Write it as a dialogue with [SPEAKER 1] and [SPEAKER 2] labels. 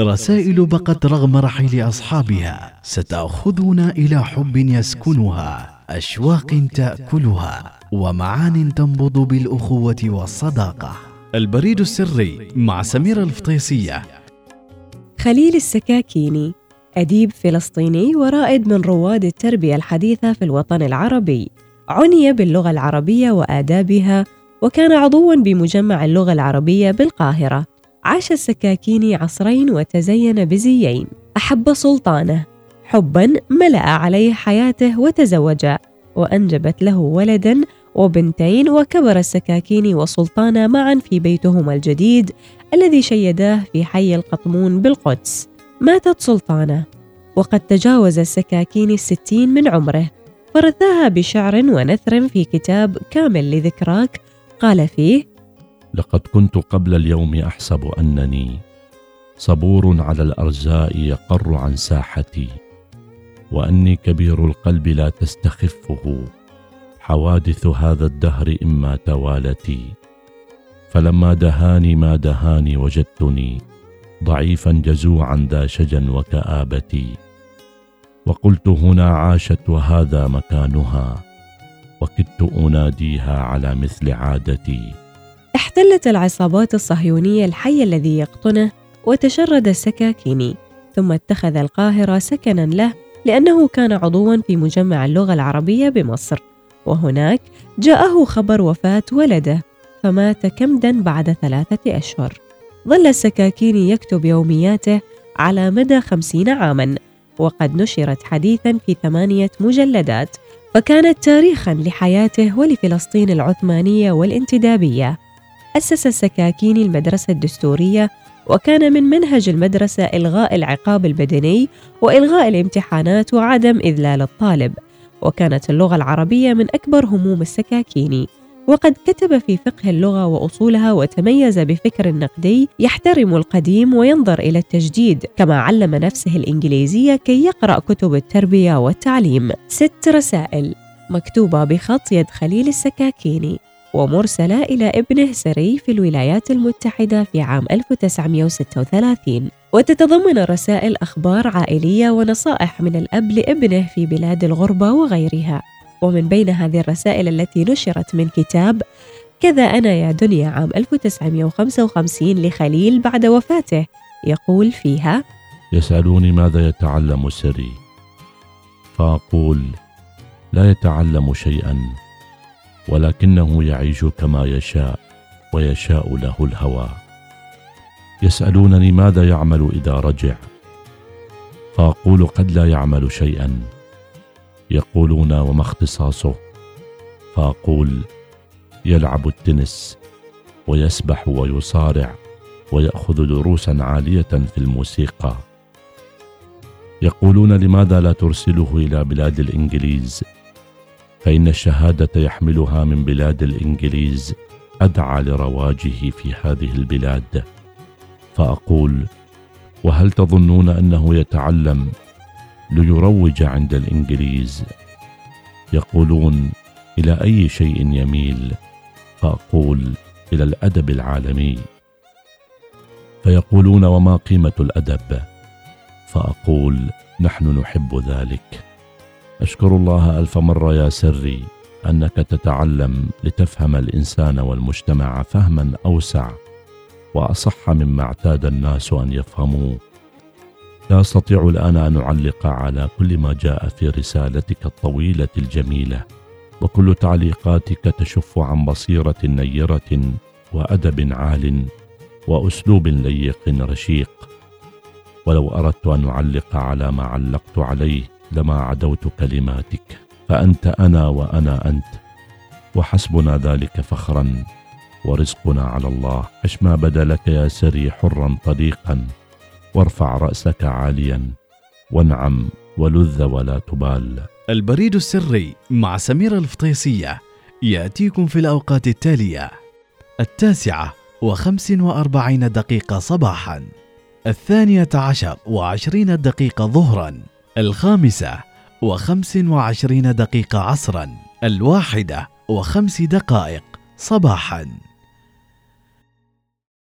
[SPEAKER 1] رسائل بقت رغم رحيل أصحابها ستأخذنا إلى حب يسكنها أشواق تأكلها ومعان تنبض بالأخوة والصداقة. البريد السري مع سميرة الفطيسية.
[SPEAKER 2] خليل السكاكيني أديب فلسطيني ورائد من رواد التربية الحديثة في الوطن العربي. عني باللغة العربية وآدابها وكان عضوا بمجمع اللغة العربية بالقاهرة. عاش السكاكيني عصرين وتزين بزيين. أحب سلطانه. حبا ملأ عليه حياته وتزوجا وأنجبت له ولدا وبنتين وكبر السكاكيني وسلطانة معا في بيتهما الجديد الذي شيداه في حي القطمون بالقدس. ماتت سلطانة وقد تجاوز السكاكيني الستين من عمره. فرثاها بشعر ونثر في كتاب كامل لذكراك. قال فيه
[SPEAKER 3] لقد كنت قبل اليوم أحسب أنني صبور على الارزاء يقر عن ساحتي وأني كبير القلب لا تستخفه. حوادث هذا الدهر إما توالتي فلما دهاني ما دهاني وجدتني ضعيفا جزوعا ذا شجا وكآبتي. وقلت هنا عاشت وهذا مكانها وكدت أناديها على مثل عادتي.
[SPEAKER 2] احتلت العصابات الصهيونية الحي الذي يقطنه وتشرد السكاكيني ثم اتخذ القاهرة سكنا له لأنه كان عضوا في مجمع اللغة العربية بمصر. وهناك جاءه خبر وفاة ولده فمات كمدا بعد ثلاثة أشهر. ظل السكاكيني يكتب يومياته على مدى خمسين عاما وقد نشرت حديثا في ثمانية مجلدات فكانت تاريخا لحياته ولفلسطين العثمانية والانتدابية. أسس السكاكيني المدرسة الدستورية وكان من منهج المدرسة إلغاء العقاب البدني وإلغاء الامتحانات وعدم إذلال الطالب وكانت اللغة العربية من أكبر هموم السكاكيني وقد كتب في فقه اللغة وأصولها وتميز بفكر نقدي يحترم القديم وينظر إلى التجديد كما علم نفسه الإنجليزية كي يقرأ كتب التربية والتعليم. ست رسائل مكتوبة بخط يد خليل السكاكيني ومرسلة إلى ابنه سري في الولايات المتحدة في عام 1936 وتتضمن الرسائل أخبار عائلية ونصائح من الأب لابنه في بلاد الغربة وغيرها. ومن بين هذه الرسائل التي نشرت من كتاب كذا أنا يا دنيا عام 1955 لخليل بعد وفاته يقول فيها
[SPEAKER 3] يسألوني ماذا يتعلم سري فأقول لا يتعلم شيئا ولكنه يعيش كما يشاء ويشاء له الهوى. يسألونني ماذا يعمل إذا رجع؟ فأقول قد لا يعمل شيئا. يقولون وما اختصاصه؟ فأقول يلعب التنس ويسبح ويصارع ويأخذ دروسا عالية في الموسيقى. يقولون لماذا لا ترسله إلى بلاد الإنجليز؟ فإن الشهادة يحملها من بلاد الإنجليز أدعى لرواجه في هذه البلاد. فأقول وهل تظنون أنه يتعلم ليروج عند الإنجليز؟ يقولون إلى أي شيء يميل؟ فأقول إلى الأدب العالمي. فيقولون وما قيمة الأدب؟ فأقول نحن نحب ذلك. أشكر الله ألف مرة يا سري أنك تتعلم لتفهم الإنسان والمجتمع فهما أوسع وأصح مما اعتاد الناس أن يفهموه. لا أستطيع الآن أن أعلق على كل ما جاء في رسالتك الطويلة الجميلة وكل تعليقاتك تشف عن بصيرة نيرة وأدب عال وأسلوب ليق رشيق. ولو أردت أن أعلق على ما علقت عليه لما عدوت كلماتك فأنت أنا وأنا أنت وحسبنا ذلك فخرا ورزقنا على الله. عش ما بدا لك يا سري حرا طليقا وارفع رأسك عاليا وانعم ولذ ولا تبال.
[SPEAKER 1] البريد السري مع سميرة الفطيسية يأتيكم في الأوقات التالية. التاسعة وخمس وأربعين دقيقة صباحا. الثانية عشر وعشرين دقيقة ظهرا. الخامسة وخمس وعشرين دقيقة عصرا الواحدة وخمس دقائق صباحا.